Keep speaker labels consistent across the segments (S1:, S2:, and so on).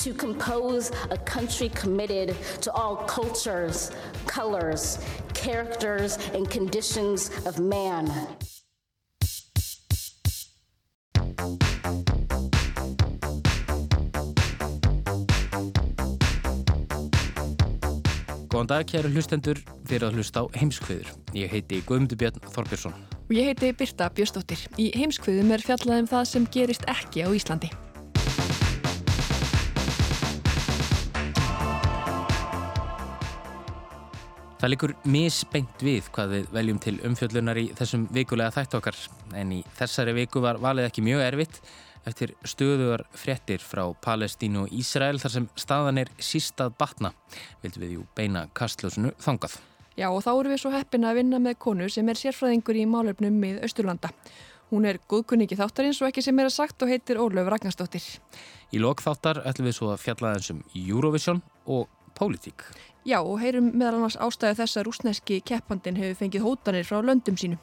S1: To compose a country committed to all cultures, colors, characters, and conditions of man.
S2: Góðan dag, kæru hlustendur, fyrir að hlusta á heimskviður. Ég heiti Guðmundur Björn Þorbjörnsson.
S3: Og ég heiti Birta Björstóttir. Í heimskviðum er fjallað um það sem gerist ekki á Íslandi.
S2: Það likur misbeint við hvað við veljum til umfjöllunar í þessum vikulega þætt okkar. En í þessari viku var valið ekki mjög erfitt eftir stöðugar fréttir frá Palestínu og Ísrael þar sem staðan er sístað batna. Vildum við jú beina kastljósunu þangað.
S3: Já og þá eru við svo heppin að vinna með konu sem er sérfræðingur í málefnum með Östurlanda. Hún er góðkunningi þáttarins og ekki sem er að sagt og heitir Ólöf Ragnarstóttir.
S2: Í lokþáttar ætlum við svo að fjalla þess um Eurovision og pólitík.
S3: Já og heyrum meðal annars ástæðu þess að rúsneski keppandin hefur fengið hótanir frá löndum sínum.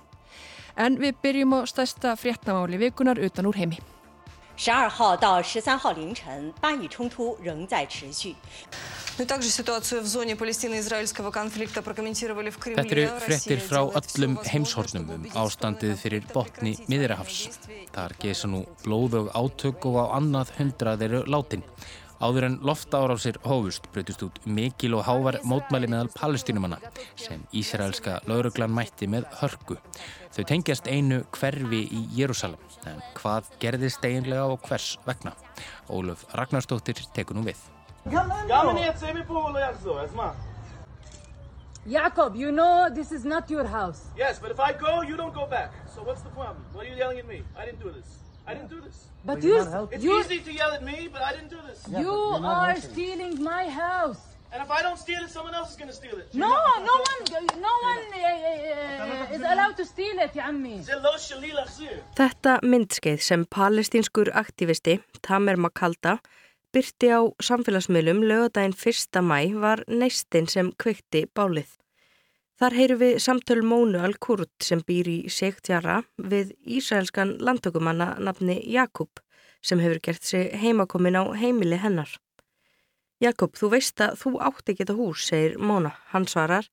S3: En við byrjum á stærsta fréttamáli vikunar utan úr heimi.
S4: 十二号到十三号凌晨，巴以冲突仍在持续。
S5: Þetta
S2: eru fréttir frá öllum heimshornum um ástandið fyrir botni miðirahafs. Þar geisa nú blóðög átök og á annað hundrað eru látin. Áður en loftárásir hófust breytist út mikil og hávar mótmæli meðal palestínumanna sem Ísraelska lauruglan mætti með hörku. Þau tengjast einu hverfi í Jérúsalem en hvað gerðist eiginlega og hvers vegna? Óluf Ragnarstóttir tekur nú við.
S6: Jacob, you know this is not your house.
S7: Yes, but if I go, you don't go back. So what's the problem? What are you yelling at me? I didn't do this. I didn't do this.
S6: But, but you,
S7: it's
S6: you,
S7: easy to yell at me, but I didn't do this.
S6: Yeah, you are helping. stealing my house.
S7: And if I don't steal it, someone else is going to steal it.
S6: No, no one, no one uh, is allowed to steal it,
S7: jammi.
S8: Þetta myndskeið sem palestínskur aktivisti Tamer Makalda byrti á samfélagsmiðlum lögadaginn 1. mæ var neistinn sem kvikti bálið. Þar heyru við samtöl Mónu Al-Kurd sem býr í Sektjara við ísraelskan landtökumanna nafni Jakub sem hefur gert sig heimakomin á heimili hennar. Jakob, þú veist að þú átti ekki þetta hús, segir Móna. Hann svarar,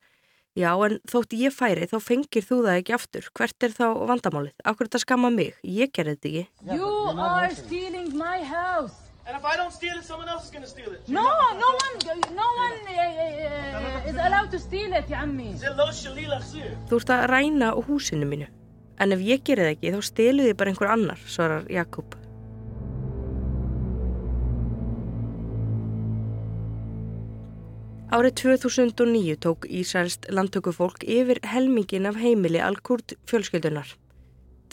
S8: já en þótt ég færi þá fengir þú það ekki aftur. Hvert er þá vandamálið? Akkur þetta skamma mig? Ég gerði þetta ekki.
S6: You are stealing my house.
S7: And if I don't steal it, someone else is going to steal it.
S6: She's no, no one, no one uh, is allowed to steal it,
S7: ég ammi.
S8: Þú ert að ræna á húsinu mínu. En ef ég gerir það ekki, þá stilur þið bara einhver annar, svarar Jakob. Árið 2009 tók Ísælst landtökufólk yfir helmingin af heimili Al-Kurd fjölskyldunar.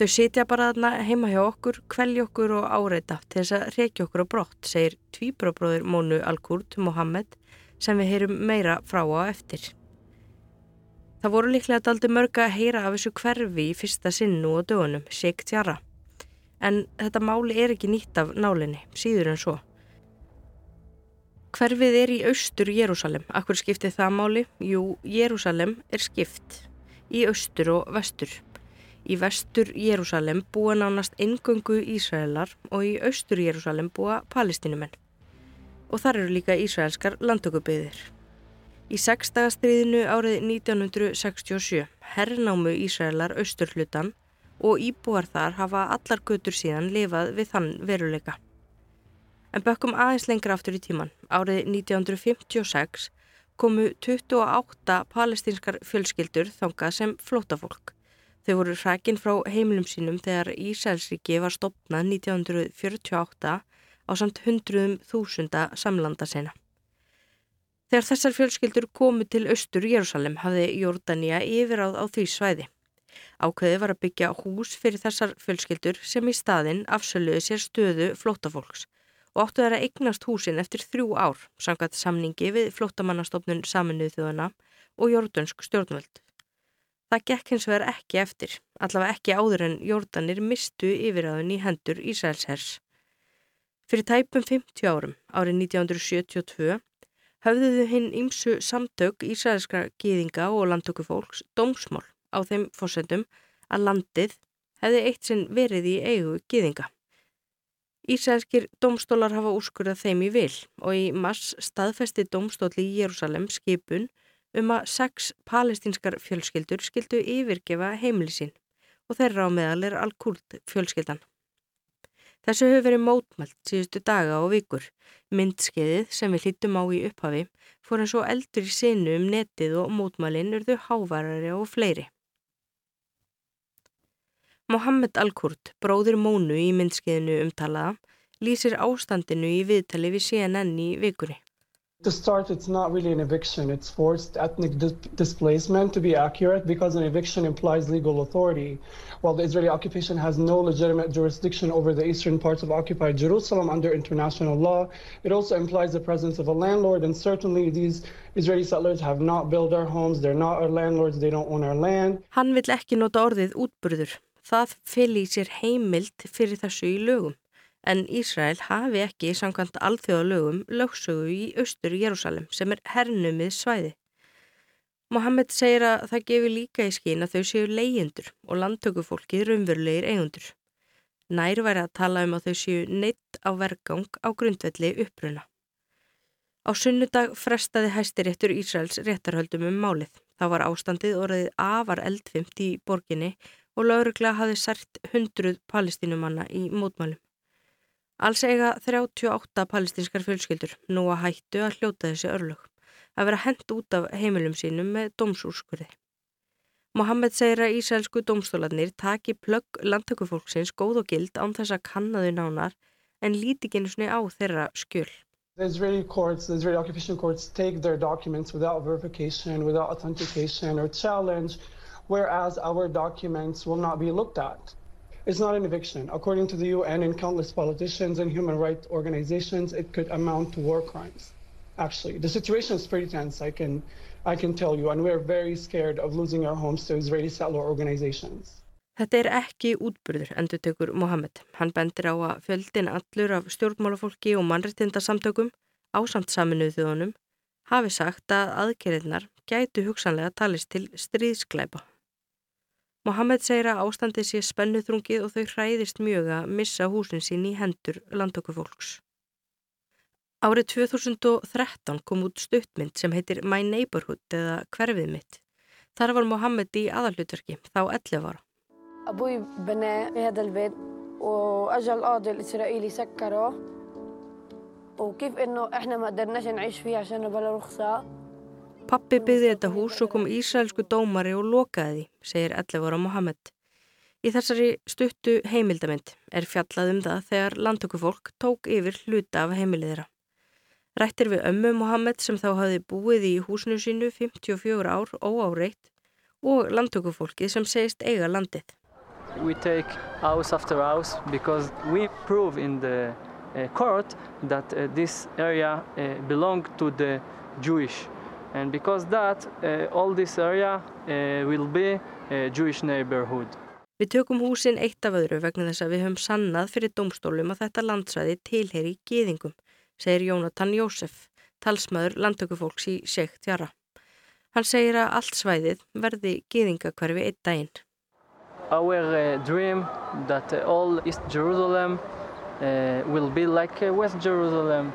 S8: Þau sitja bara þarna heima hjá okkur, kvelja okkur og áreita til þess að reykja okkur á brott, segir tvíbrabróður Mónu Al-Kurd, Mohammed, sem við heyrum meira frá á eftir. Það voru líklega daldi mörg að heyra af þessu hverfi í fyrsta sinnu og dögunum, Sheikh Tjara. En þetta máli er ekki nýtt af nálinni, síður en svo. Hverfið er í austur Jérúsalem. Akkur skiptið það máli? Jú, Jérúsalem er skipt í austur og vestur. Í vestur Jérúsalem búa nánast engöngu Ísraelar og í austur Jérúsalem búa palestinumenn. Og þar eru líka ísraelskar landtökubyðir. Í sexdagastriðinu árið 1967 herrnámu Ísraelar austurhlutan og íbúar þar hafa allar götur síðan lifað við þann veruleika. En bökkum aðeins lengra aftur í tíman. Árið 1956 komu 28 palestinskar fjölskyldur þangað sem flótafólk. Þau voru hrækin frá heimilum sínum þegar Ísælsríki var stopnað 1948 á samt hundruðum þúsunda samlanda sena. Þegar þessar fjölskyldur komu til austur Jérúsalem hafði Jordania yfiráð á því svæði. Ákveði var að byggja hús fyrir þessar fjölskyldur sem í staðinn afsöluði sér stöðu flótafólks og áttu þeirra eignast húsin eftir þrjú ár sangat samningi við flóttamannastofnun saminuð þjóðana og jordönsk stjórnvöld. Það gekk hins vegar ekki eftir, allavega ekki áður en jordanir mistu yfiráðun í hendur Ísælshers. Fyrir tæpum 50 árum, árið 1972, höfðuðu hinn ímsu samtök Ísælskra gýðinga og landtökufólks dómsmál á þeim fórsendum að landið hefði eitt sinn verið í eigu gýðinga. Ísælskir domstólar hafa úrskurðað þeim í vil og í mars staðfesti domstóli í Jérúsalem skipun um að sex palestinskar fjölskyldur skildu yfirgefa heimilisín og þeirra á meðal er Al-Kurd fjölskyldan. Þessu hefur verið mótmælt síðustu daga og vikur. Myndskeiðið sem við hlýttum á í upphafi fór eins og eldur í sinu um netið og mótmælinn urðu hávarari og fleiri. Mohammed Al-Kurd, bróðir Mónu í myndskeiðinu umtalaða, lýsir ástandinu í viðtali við CNN í vikunni.
S5: To start, it's not really an eviction. It's forced ethnic dis displacement, to be accurate, because an eviction implies legal authority. While the Israeli occupation has no legitimate jurisdiction over the eastern parts of occupied Jerusalem under international law, it also implies the presence of a landlord, and certainly these Israeli settlers have not built our homes, they're not our landlords, they don't own our land.
S8: Hann vill ekki nota orðið útburður. Það fylgir sér heimild fyrir þessu í lögum en Ísrael hafi ekki samkvæmt alþjóðalögum lögsögu í austur Jérúsalem sem er hernumið svæði. Mohammed segir að það gefur líka í skín að þau séu leyendur og landtökufólkið raunverulegir eigundur. Nær væri að tala um að þau séu neitt á vergang á grundvelli uppruna. Á sunnudag frestaði hæstiréttur Ísraels réttarhöldum um málið. Það var ástandið orðið afar eldfimt í borginni og laurugla hafi sært hundruð palestinumanna í mótmálum. Alls eiga 38 palestinskar fjölskyldur nú að hættu að hljóta þessi örlög, að vera hend út af heimilum sínum með dómsúrskurði. Mohammed segir að ísælsku dómstólanir taki plögg landtökufólksins góð og gild án þess að kannaðu nánar en líti genusni á þeirra skjöl.
S5: The Israeli courts, the Israeli occupation courts take their documents without verification, without authentication or challenge whereas our documents will not be looked at. It's not an eviction. According to the UN and countless politicians and human rights organizations, it could amount to war crimes. Actually, the situation is pretty tense, I can, I can tell you, and we're very scared of losing our homes to Israeli settler organizations.
S8: Þetta er ekki útburður, endur tekur Mohammed. Hann bendir á að fjöldin allur af stjórnmálafólki og mannrettindasamtökum ásamt saminuð þjóðunum hafi sagt að aðgerðirnar gætu hugsanlega talist til stríðskleipa. Mohamed segir að ástandið sé spennuþrungið og þau hræðist mjög að missa húsin sín í hendur landtökufólks. Árið 2013 kom út stuttmynd sem heitir My Neighborhood eða Hverfið mitt. Þar var Mohamed í aðalutverki, þá 11 ára.
S9: Abúi benið í þetta bit og aðgjál aðil Ísraíli sekkar og og kif innu ehna maður næst að næst fyrir að það er að bæla rúksa.
S8: Pappi byggði þetta hús og kom ísraelsku dómari og lokaði því, segir 11 ára Mohammed. Í þessari stuttu heimildamind er fjallað um það þegar landtökufólk tók yfir hluta af heimilið þeirra. Rættir við ömmu Mohammed sem þá hafi búið í húsinu sínu 54 ár óáreitt og landtökufólkið sem segist eiga landið.
S10: We take house after house because we prove in the uh, court that uh, this area uh, belong to the Jewish and because that uh, all this area uh, will be a Jewish neighborhood.
S8: Við tökum húsin eitt af öðru vegna þess að við höfum sannað fyrir domstólum að þetta landsvæði tilheri gýðingum, segir Jónatan Jósef, talsmaður landtökufólks í Sheikh Tjara. Hann segir að allt svæðið verði gýðingakverfi eitt daginn.
S10: Our uh, dream that all East Jerusalem will be like West Jerusalem,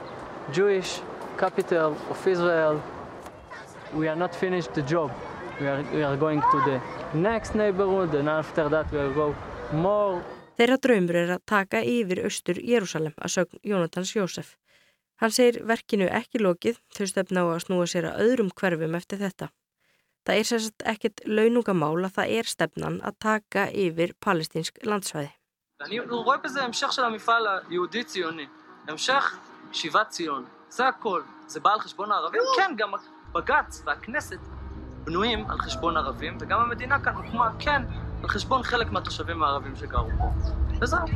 S10: Jewish capital of Israel, we are not finished the job. We are, we are going to the next neighborhood and after that we will go more.
S8: Þeirra draumur er að taka yfir austur Jérúsalem að sögn Jónatans Jósef. Hann segir verkinu ekki lokið þau stefna á að snúa sér að öðrum hverfum eftir þetta. Það er sérst ekkert launungamál að það er stefnan að taka yfir palestinsk landsvæði.
S10: אני רואה בזה המשך של המפעל היהודי-ציוני, המשך שיבת ציון, זה הכל. זה בא על חשבון הערבים? כן, גם בג"ץ והכנסת בנויים על חשבון ערבים, וגם המדינה כאן הוקמה, כן, על חשבון חלק מהתושבים הערבים שגרו פה. וזהו.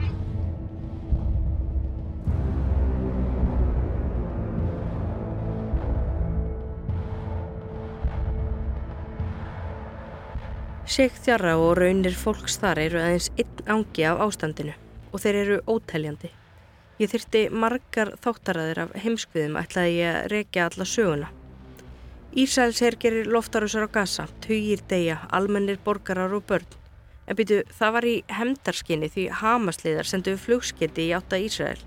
S8: Sigtjarra og raunir fólks þar eru aðeins einn ángi af ástandinu og þeir eru ótæljandi. Ég þyrti margar þáttaræðir af heimskviðum ætlaði ég að rekja alla söguna. Ísæls her gerir loftarusar á gasa, tugir deyja, almennir borgarar og börn. En byrju, það var í hemdarskinni því Hamasliðar senduðu flugsketti í átta Ísrael.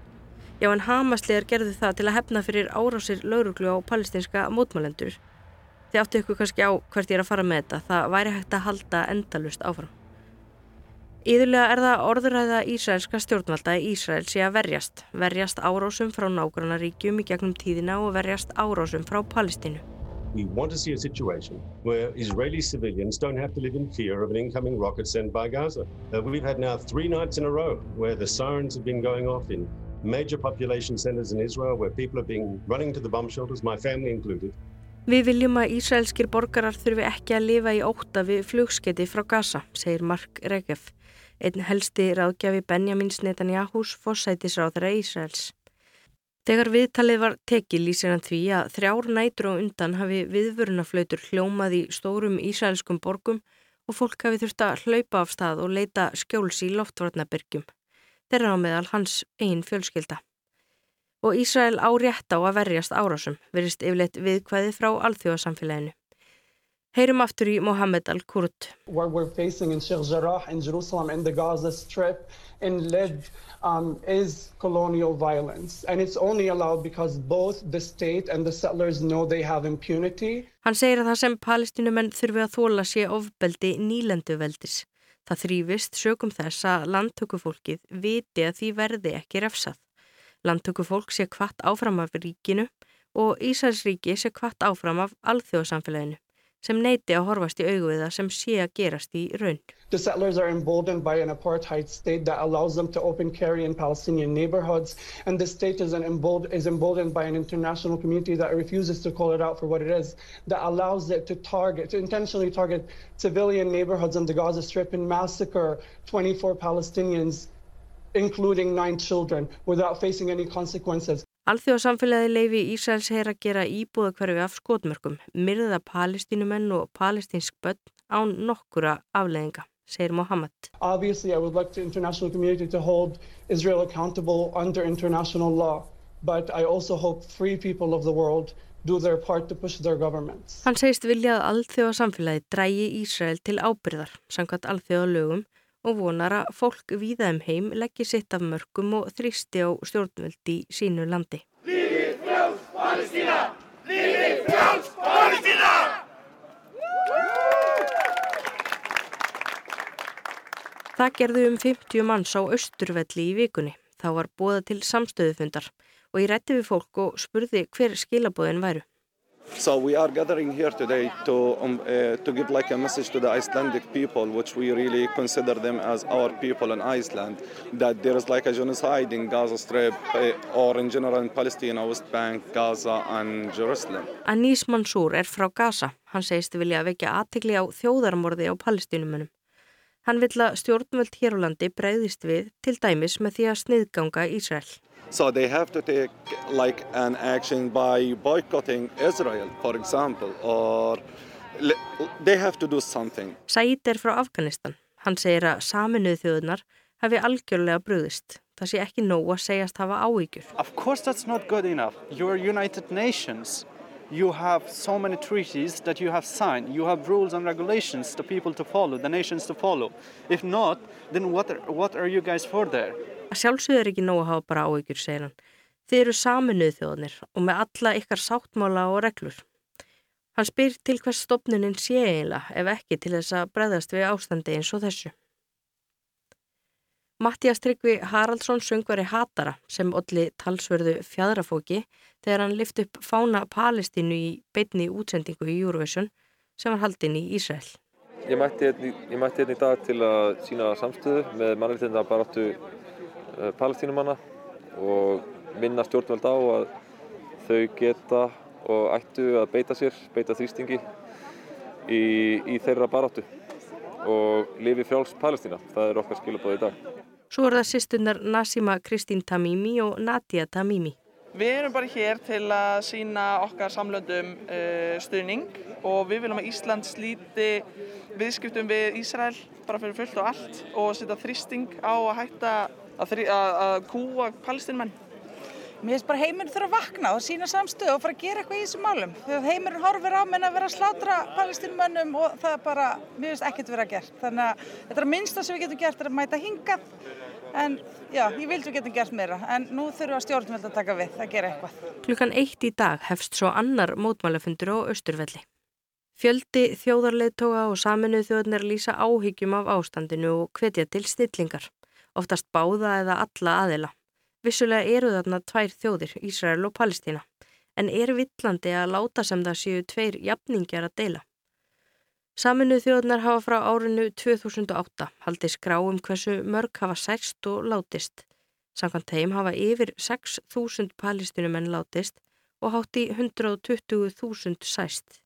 S8: Já en Hamasliðar gerðu það til að hefna fyrir árásir lauruglu á palestinska mótmálendur þið áttu ykkur kannski á hvert ég er að fara með þetta. Það væri hægt að halda endalust áfram. Íðurlega er það orðuræða Ísraelska stjórnvalda í Ísrael sé að verjast. Verjast árásum frá nágrannaríkjum í gegnum tíðina og verjast árásum frá Palestínu
S11: We want to see a situation where Israeli civilians don't have to live in fear of an incoming rocket sent by Gaza. Uh, we've had now three nights in a row where the sirens have been going off in major population centers in Israel where people have been running to the bomb shelters, my family included.
S8: Við viljum að Ísraelskir borgarar þurfi ekki að lifa í óta við flugskeiti frá Gaza, segir Mark Regev, einn helsti ráðgjafi Benjamins Netanyahús fórsætisráðara Ísraels. Þegar viðtalið var tekið lýsir hann því að þrjár nætur og undan hafi viðvörunaflautur hljómað í stórum ísraelskum borgum og fólk hafi þurft að hlaupa af stað og leita skjóls í loftvarnabyrgjum. Þeirra á meðal hans einn fjölskylda og Ísrael á rétt á að verjast árásum, verist yfirleitt viðkvæði frá alþjóðasamfélaginu. Heyrum aftur í Mohammed Al-Kurt.
S5: What we're facing in Sheikh Jarrah in Jerusalem and the Gaza Strip in Lid um, is colonial violence and it's only allowed because both the state and the settlers know they have impunity.
S8: Hann segir að það sem palestinumenn þurfi að þóla sé ofbeldi nýlendu veldis. Það þrýfist sögum þess að landtökufólkið viti að því verði ekki refsað. Landtöku fólk sé kvart áfram af ríkinu og Ísælsríki sé kvart áfram af alþjóðsamfélaginu sem neiti að horfast í augu við það sem sé að gerast í raun.
S5: The settlers are emboldened by an apartheid state that allows them to open carry in Palestinian neighborhoods and the state is, an embold is emboldened by an international community that refuses to call it out for what it is, that allows it to target, to intentionally target civilian neighborhoods on the Gaza Strip and massacre 24 Palestinians including nine children, without facing any consequences.
S8: Alþjóðsamfélagi leifi Ísæls heyr að gera íbúðakverfi af skotmörkum, myrða palestínumenn og palestínsk börn án nokkura afleðinga, segir Mohammed.
S5: Obviously I would like the international community to hold Israel accountable under international law, but I also hope free people of the world do their part to push their governments.
S8: Hann segist vilja að alþjóðasamfélagi drægi Ísrael til ábyrðar, samkvæmt alþjóðalögum, og vonar að fólk víða um heim leggji sitt af mörgum og þrýsti á stjórnvöldi í sínu landi. Lífið frjáls Palestína! Lífið frjáls Palestína! Það gerðu um 50 manns á Östurvelli í vikunni. Þá var bóða til samstöðufundar og ég rætti við fólk og spurði hver skilabóðin væru.
S12: So we are gathering here today to, um, uh, to give like a message to the Icelandic people, which we really consider them as our people in Iceland, that there is like a genocide in Gaza Strip uh, or in general in Palestine, West Bank, Gaza and Jerusalem.
S8: Anis Mansour er frá Gaza. Hann segist vilja vekja aðtikli á þjóðarmorði á palestínumunum. Hann vill að stjórnvöld hér á landi breyðist við til dæmis með því að sniðganga Ísrael.
S12: So they have to take like an action by boycotting Israel, for example, or they have to do something.
S8: Said er frá Afganistan. Hann segir að saminuð þjóðunar hafi algjörlega brúðist. Það sé ekki nóg að segjast hafa áhyggjur.
S13: Of course that's not good enough. You are United Nations. You have so many treaties that you have signed. You have rules and regulations the people to follow, the nations to follow. If not, then what are, what are you guys for there?
S8: Að sjálfsögðu er ekki nóg að hafa bara áhyggjur, segir hann. Þið eru saminuð þjóðanir og með alla ykkar sáttmála og reglur. Hann spyr til hvers stopnunin sé eiginlega ef ekki til þess að breðast við ástandi eins og þessu. Mattias Tryggvi Haraldsson söngvari Hatara sem olli talsverðu fjadrafóki þegar hann lift upp fána Palestínu í beitni útsendingu í Eurovision sem var haldinn í Ísrael.
S14: Ég mætti hérna í dag til að sína samstöðu með mannvittinda baráttu Eh, palestínumanna og minna stjórnveld á að þau geta og ættu að beita sér, beita þrýstingi í, í þeirra baráttu og lifi frjáls Palestína. Það er okkar skilabóð í dag.
S8: Svo er það sýstunar Nasima Kristín Tamimi og Nadia Tamimi.
S15: Við erum bara hér til að sína okkar samlöndum uh, stuðning og við viljum að Ísland slíti viðskiptum við Ísrael bara fyrir fullt og allt og setja þrýsting á að hætta að, að, að kúa palestinmenn.
S16: Mér finnst bara heiminn þurfa að vakna og sína samstöðu og fara að gera eitthvað í þessum málum. Þegar heiminn horfir á menn að vera að slátra palestinmönnum og það er bara, mér finnst ekkert vera gert. Þannig að þetta er að minnsta sem við getum gert er að mæta hingað. En já, ég vildi við getum gert meira. En nú þurfum við að stjórnveld að taka við, að gera eitthvað.
S8: Klukkan eitt í dag hefst svo annar mótmálafundur á Östurvelli. Fjöldi þjóðarleittóga og saminuð þjóðnir lýsa áhyggjum af ástandinu og hvetja til stillingar. Oftast báða eða alla aðila. Vissulega eru þarna tvær þjóðir, Ísrael og Palestína, en er villandi að láta sem það séu tveir jafningjar að deila. Saminuð þjóðnar hafa frá árinu 2008 haldið skrá um hversu mörg hafa sæst og látist. Samkvæmt þeim hafa yfir 6.000 palestinumenn látist og hátt í 120.000 sæst.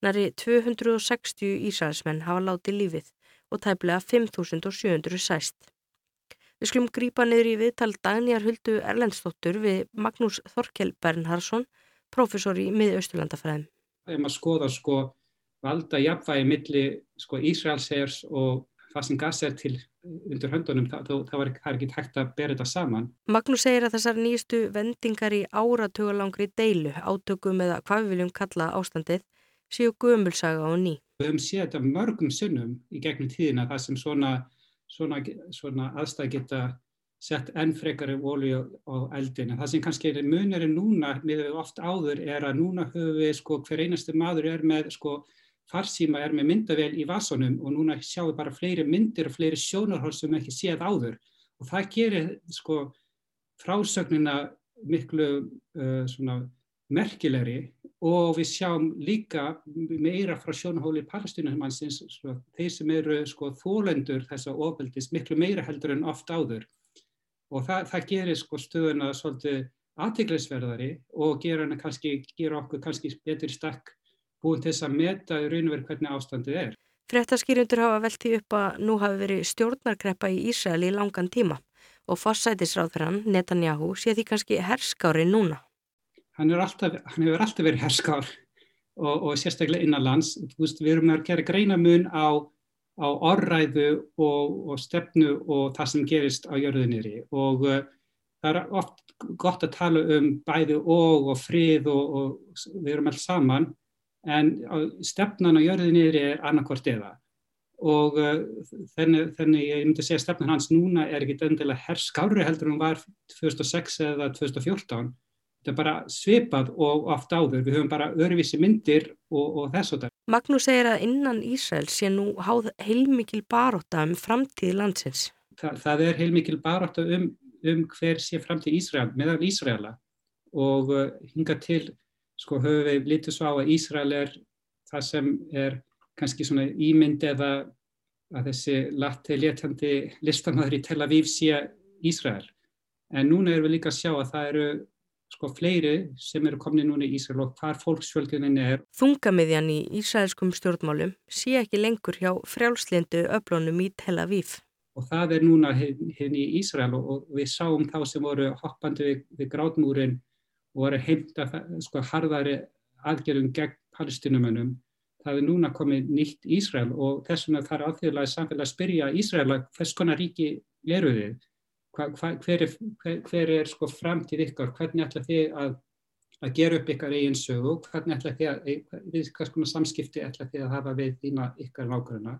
S8: Næri 260 Ísraelsmenn hafa látið lífið og tæplega 5.700 sæst. Við skulum grípa niður í viðtal Dagnjar Huldu Erlendstóttur við Magnús Þorkel Bernhardsson, professor í miðausturlandafræðum.
S17: Það er maður að skoða sko valda jafnvægi milli sko Ísraelsegers og það sem gas er til undir höndunum, það, það var ekki hægt að bera þetta saman.
S8: Magnús segir að þessar nýjastu vendingar í áratugalangri deilu, átökum eða hvað við viljum kalla ástandið, séu gömulsaga og ný.
S17: Við höfum séð þetta mörgum sunnum í gegnum tíðina það sem svona svona, svona aðstæð geta sett enn frekari volju á eldin. Það sem kannski er munurinn núna með oft áður er að núna höfum við sko hver einasti maður er með sko farsíma er með myndavel í vasunum og núna sjáum við bara fleiri myndir og fleiri sjónarhóll sem ekki séð áður og það gerir sko frásögnina miklu uh, svona merkilegri og við sjáum líka meira frá sjónahóli palestinumannsins, þeir sem eru sko, þólendur þessa ofeldis miklu meira heldur en oft áður og það, það gerir sko, stöðuna svolítið aðtiklisverðari og gera, kannski, gera okkur kannski betur stakk búin þess að meta í raun og veru hvernig ástandið er.
S8: Frettaskýrjundur hafa veltið upp að nú hafi verið stjórnarkreppa í Ísrael í langan tíma og fossætisráðferðan Netanyahu sé því kannski herskári núna
S17: hann, alltaf, hann hefur alltaf verið herskár og, og sérstaklega innanlands. Veist, við erum að gera greinamun á, á orræðu og, og stefnu og það sem gerist á jörðiniri og uh, það er oft gott að tala um bæði og og frið og, og við erum alls saman en stefnan á jörðiniri er annarkvort eða. Og uh, þennig, þennig ég myndi segja stefnan hans núna er ekki endilega herskári heldur en hún var 2006 eða 2014 þetta er bara svipað og oft áður, við höfum bara öðruvísi myndir og, og þess og það.
S8: Magnús segir að innan Ísrael sé nú háð heilmikil baróta um framtíð landsins.
S17: Þa, það er heilmikil baróta um, um hver sé framtíð Ísrael, meðal Ísraela og uh, hinga til sko höfum við litið svo á að Ísrael er það sem er kannski svona ímynd eða að þessi latti léttandi listamæður í Tel Aviv sé Ísrael. En núna erum við líka að sjá að það eru sko fleiri sem eru komni núna í Ísrael og hvar fólksfjölgunin er.
S8: Þungamiðjan í Ísraelskum stjórnmálum sé ekki lengur hjá frjálslindu öflunum í Tel Aviv.
S17: Og það er núna hérna í Ísrael og við sáum þá sem voru hoppandi við, við grátmúrin og voru heimta sko harðari aðgerðum gegn palestinumönum. Það er núna komið nýtt Ísrael og þess vegna þarf alþjóðlega samfélag að spyrja Ísraela hvers konar ríki eru þið hva, hva, hver er, hver, hver er sko framtíð ykkar, hvernig ætla þið að, að gera upp ykkar eigin sögu, hvernig ætla þið að, við hvers konar samskipti ætla þið að hafa við þína ykkar nákvæmna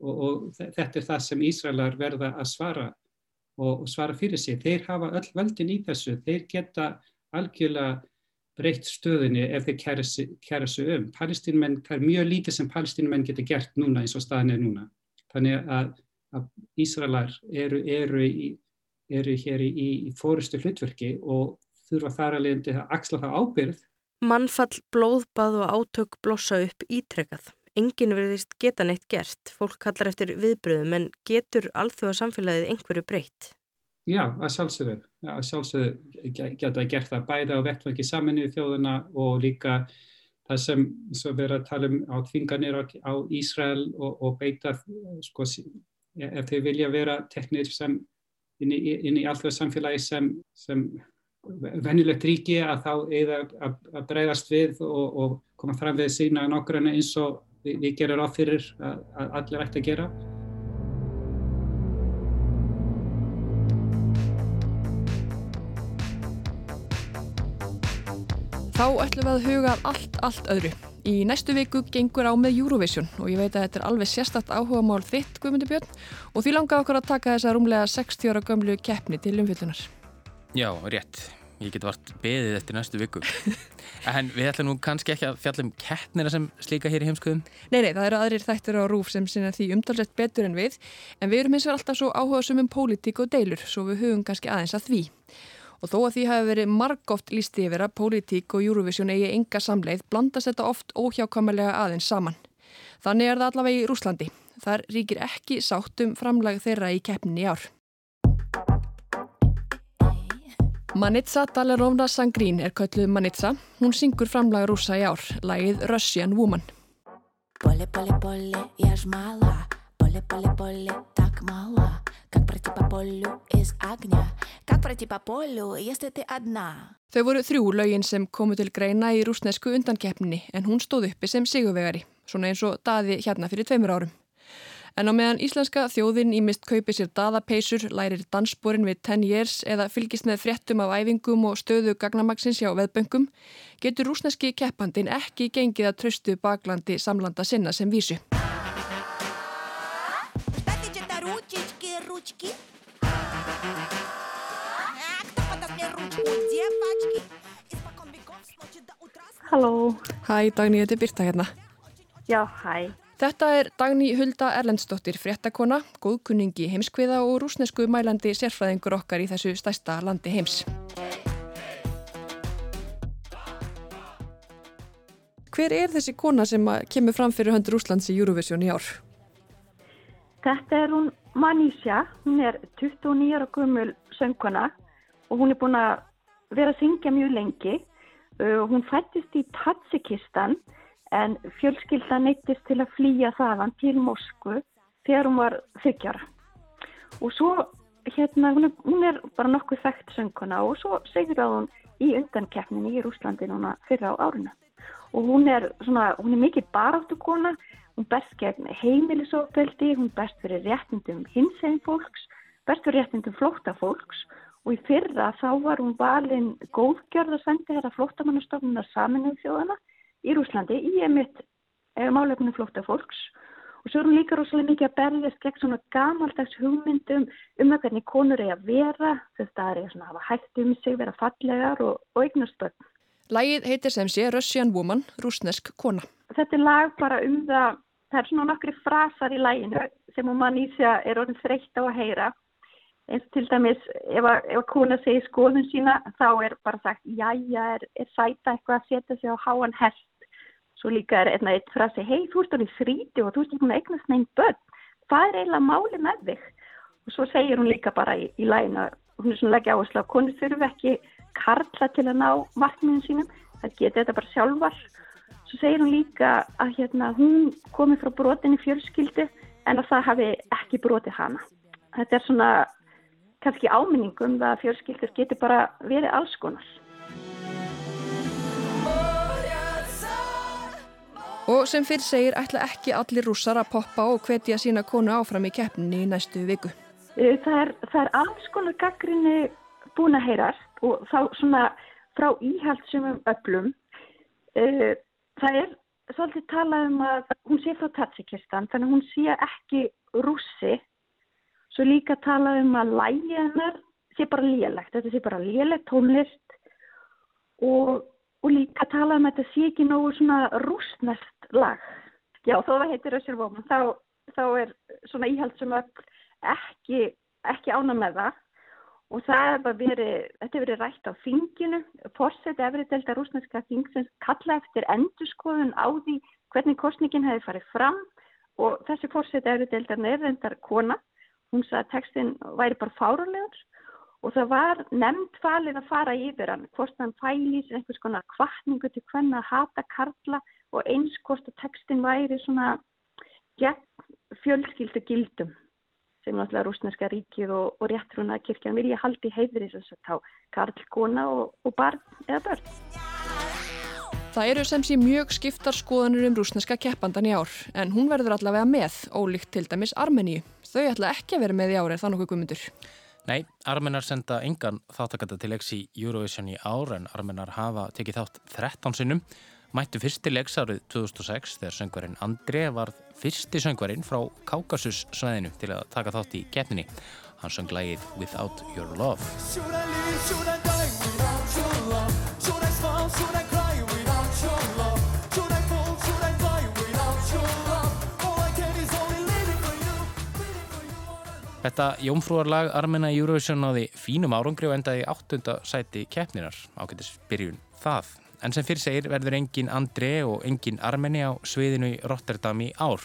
S17: og, og þetta er það sem Ísraelar verða að svara og, og svara fyrir sig. Þeir hafa öll völdin í þessu, þeir geta algjörlega breytt stöðinni ef þeir kæra sig um. Palestínumenn, það er mjög lítið sem palestínumenn getur gert núna eins og staðin er núna. Þannig að, að Ísraelar eru, eru í eru hér í, í fórustu hlutverki og þurfa þar að leiðandi að axla það ábyrð.
S8: Mannfall, blóðbað og átök blossa upp ítrekkað. Engin verðist geta neitt gert. Fólk kallar eftir viðbröðum en getur alþjóða samfélagið einhverju breytt?
S17: Já, að sjálfsögðu. Að sjálfsögðu geta gert það bæða á vettverki saminu í þjóðuna og líka það sem verður að tala um á tvinganir á, á Ísrael og, og beita sko, ef þeir vilja vera teknir sem inn í, í allþjóða samfélagi sem, sem venjulegt ríki að þá eða að, að breyðast við og, og koma fram við sína nokkurna eins og við, við gerum á fyrir að, að allir ætti að gera.
S3: Þá ætlum við að huga allt, allt öðru. Í næstu viku gengur á með Eurovision og ég veit að þetta er alveg sérstakt áhuga mál þitt, Guðmundur Björn, og því langar okkur að taka þessa rúmlega 60 ára gömlu keppni til umfyllunar.
S2: Já, rétt. Ég get vart beðið eftir næstu viku. en við ætlum nú kannski ekki að fjalla um keppnina sem slíka hér í heimskuðum?
S3: Nei, nei, það eru aðrir þættir á rúf sem sinna því umtalsett betur en við, en við erum eins og alltaf svo áhuga sumum pólitík og deilur, svo við hugum kannski aðeins að því. Og þó að því hafi verið margóft lísti yfir að pólitík og Eurovision eigi enga samleið blandast þetta oft óhjákamalega aðeins saman. Þannig er það allavega í Rúslandi. Þar ríkir ekki sáttum framlag þeirra í keppninni ár. Manitsa Dalerovna Sangrín er kölluð Manitsa. Hún syngur framlag rúsa í ár, lagið Russian Woman. Pole, pole, pole, ég smala, pole, pole, pole, takk mala. Как пройти по полю из огня? Как пройти по полю, если ты одна? Þau voru þrjú lögin sem komu til greina í rúsnesku undankeppninni en hún stóð uppi sem sigurvegari, svona eins og daði hérna fyrir tveimur árum. En á meðan íslenska þjóðin í mist kaupi sér daðapeysur, lærir dansborin við 10 years eða fylgist með fréttum af æfingum og stöðu gagnamagsins hjá veðböngum, getur rúsneski keppandin ekki gengið að tröstu baklandi samlanda sinna sem vísu. ручки? Кто подаст мне ручку, девочки? Испокон веков с ночи до утра... Halló. Hæ, Dagný, þetta er Birta hérna.
S18: Já, hæ.
S3: Þetta er Dagný Hulda Erlendsdóttir, fréttakona, góðkunningi heimskviða og rúsnesku mælandi sérfræðingur okkar í þessu stærsta landi heims. Hver er þessi kona sem kemur fram fyrir höndur Úslands í Eurovision í ár?
S18: Þetta er hún Manísja, hún er 29 ára gummul söngkona og hún er búin að vera að syngja mjög lengi. Uh, hún fættist í Tatsikistan en fjölskylda neyttist til að flýja þaðan til Moskvu þegar hún var þykjara. Og svo, hérna, hún er, hún er bara nokkuð þekkt söngkona og svo segur að hún í undankeppninni í Rúslandi núna fyrra á árinu. Og hún er, svona, hún er mikið baráttu kona Hún berst gegn heimilisofbeldi, hún berst fyrir réttindum hinsegin fólks, berst fyrir réttindum flóttafólks og í fyrra þá var hún valin góðgjörð að senda þetta flóttamannastofnunar saminuð þjóðana í Rúslandi í emitt eh, málefnum flóttafólks og svo er hún líka rosalega mikið að berðast gegn svona gamaldags hugmyndum um að hvernig konur er að vera, þetta er að hafa hægt um sig, vera fallegar og, og eignast börn.
S3: Lægið heitir sem sé Russian Woman, rúsnesk kona.
S18: Þetta er lag bara um það það er svona nokkri frasar í læginu sem hún mann í sig að er orðin þreytt á að heyra. Eins til dæmis ef að, ef að kona segir skoðun sína þá er bara sagt jájá er, er sæta eitthvað að setja sig á háan hest? Svo líka er einna eitt frasi hei þú ert orðin þríti og þú ert að eignast neinn börn. Hvað er eiginlega máli með þig? Og svo segir hún líka bara í, í læginu hún er svona leggja áherslu að konu þurfu ekki karla til að ná markmiðin sínum. Það geti þetta bara sjálfar Svo segir hún líka að hérna, hún komi frá brotinni fjölskyldu en að það hafi ekki brotið hana. Þetta er svona kannski áminningum að fjölskyldur getur bara verið alls konar.
S3: Og sem fyrir segir ætla ekki allir rússar að poppa og hvetja sína konu áfram í keppninni í næstu viku.
S18: Það er, það er alls konar gaggrinni búin að heyrast og þá svona frá íhaldsumum öllum. Það er svolítið talað um að hún sé frá Tatsikistan þannig að hún sé ekki rússi. Svo líka talað um að lægi hennar sé bara lélegt. Þetta sé bara lélegt tónlist. Og, og líka talað um að þetta sé ekki nógu svona rúsnest lag. Já þó það heitir Össur Vóman þá, þá er svona íhaldsum ekki, ekki ána með það og það hefur verið, þetta hefur verið rætt á þinginu, fórseti efriðdelda rúsneska þingsins kalla eftir endurskoðun á því hvernig kostningin hefði farið fram. Og þessi fórseti efriðdeldan er reyndar kona, hún sagði að textin væri bara fárulegur og það var nefnd falið að fara yfir hann, hvort hann fælís einhvers konar kvartningu til hvernig að hata karla og eins hvort að textin væri svona gegn fjölskyldu gildum sem náttúrulega rúsneska ríkið og, og réttruna kirkjan vilja haldi heiðri þess að þá karl, kona og, og barn eða börn.
S3: Það eru sem sé mjög skiptar skoðanur um rúsneska keppandan í ár en hún verður allavega með, ólíkt til dæmis Armeníu. Þau ætla ekki að vera með í ár er það nokkuð guðmundur.
S2: Nei, Armenar senda engan þáttakanda til leiks í Eurovision í ár en Armenar hafa tekið þátt 13 sinnum. Mættu fyrsti leiks árið 2006 þegar söngvarinn André var fyrsti söngvarinn frá Kaukasus svæðinu til að taka þátt í keppninni. Hann söng lægið Without Your Love. Þetta jómfrúarlag Armena Eurovision náði fínum árangri og endaði áttunda sæti keppninar ákveldis byrjun það. En sem fyrir segir verður engin André og engin Armeni á sviðinu í Rotterdam í ár.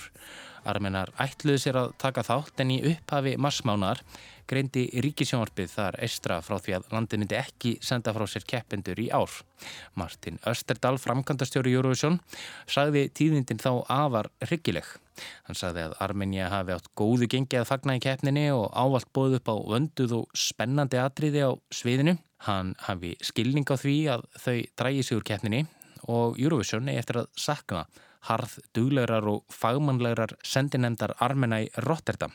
S2: Armenar ætluðu sér að taka þátt en í upphafi marsmánar greindi ríkisjónvarpið þar eistra frá því að landin myndi ekki senda frá sér keppendur í ár. Martin Österdal, framkvæmdastjóri Eurovision, sagði tíðindin þá afar hryggileg. Hann sagði að Armenia hafi átt góðu gengi að fagna í keppninni og ávalt bóð upp á vönduð og spennandi atriði á sviðinu. Hann hafi skilning á því að þau drægi sig úr keppninni og Eurovision er eftir að sakna harð, duglegar og fagmannlegar sendinemdar armena í Rotterdam.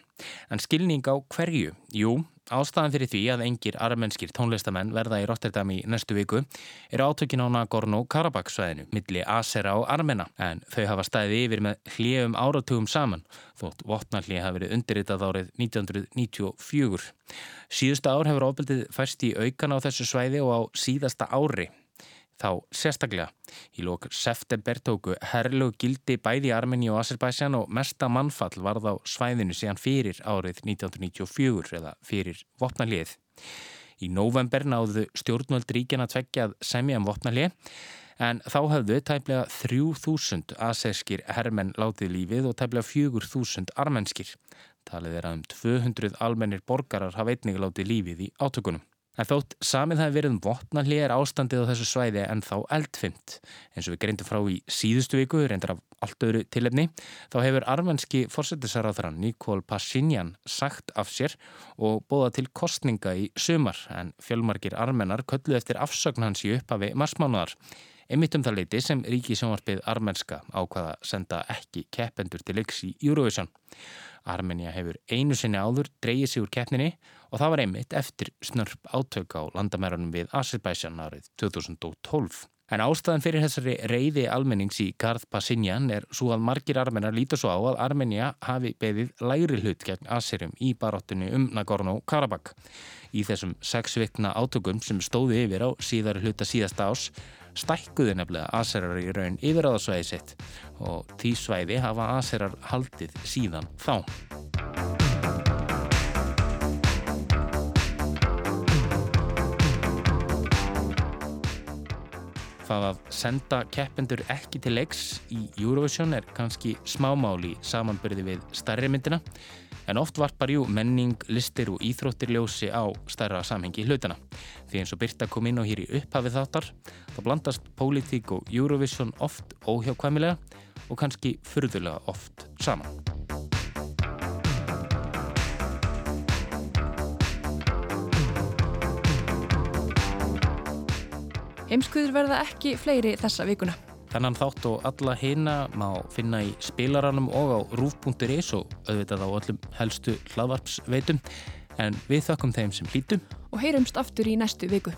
S2: En skilning á hverju? Jú, ástæðan fyrir því að engir armenskir tónlistamenn verða í Rotterdam í næstu viku er átökin á Nagorno-Karabakh svæðinu, milli Asera og Armena, en þau hafa stæðið yfir með hljefum áratugum saman, þótt votnallið hafi verið undirritað árið 1994. Síðusta ár hefur ofbeldið færst í aukan á þessu svæði og á síðasta ári þá sérstaklega. Í lók september tóku herrlög gildi bæði Armeni og Azerbaijan og mesta mannfall varð á svæðinu síðan fyrir árið 1994 eða fyrir vopnalið. Í november náðu stjórnvöld ríkjana tveggjað semja um vopnalið en þá hafðu tæplega 3000 aserskir herrmenn látið lífið og tæplega 4000 armenskir. Talið er að um 200 almennir borgarar hafa einnig látið lífið í átökunum. En þótt samið það verið um votnalli er ástandið á þessu svæði en þá eldfimt. En svo við greindum frá í síðustu viku, reyndar af allt öðru tilefni, þá hefur armenski fórsetisarráðran Nikol Pashinyan sagt af sér og bóða til kostninga í sumar en fjölmarkir armenar kölluð eftir afsögn hans í upphafi marsmánuðar. Einmitt um það leiti sem ríkisjónvarpið armenska ákvaða senda ekki keppendur til yks í Eurovision. Armenia hefur einu sinni áður dreyið sig úr keppninni og það var einmitt eftir snörp átök á landamærunum við Azerbaijan árið 2012. En ástæðan fyrir þessari reyði almennings í Garð Pasinjan er svo að margir armenar lítur svo á að Armenia hafi beðið læri hlut gegn Aserum í baróttunni um Nagorno-Karabakh. Í þessum sex vikna átökum sem stóði yfir á síðari hluta síðasta ás stækkuði nefnilega Aserar í raun yfir á það svæði sitt og því svæði hafa Aserar haldið síðan þá. Það að senda keppendur ekki til leiks í Eurovision er kannski smámáli samanbyrði við starri myndina en oft varpar jú menning, listir og íþróttir ljósi á starra samhengi hlutana. Því eins og Birta kom inn á hér í upphafið þáttar þá blandast pólitík og Eurovision oft óhjákvæmilega og kannski fyrðulega oft saman.
S3: Heimskuður verða ekki fleiri þessa vikuna.
S2: Þannan þátt og alla hina má finna í spilaranum og á rúf.is og auðvitað á öllum helstu hlaðvarpsveitum en við þakkum þeim sem hlítum
S3: og heyrumst aftur í næstu viku.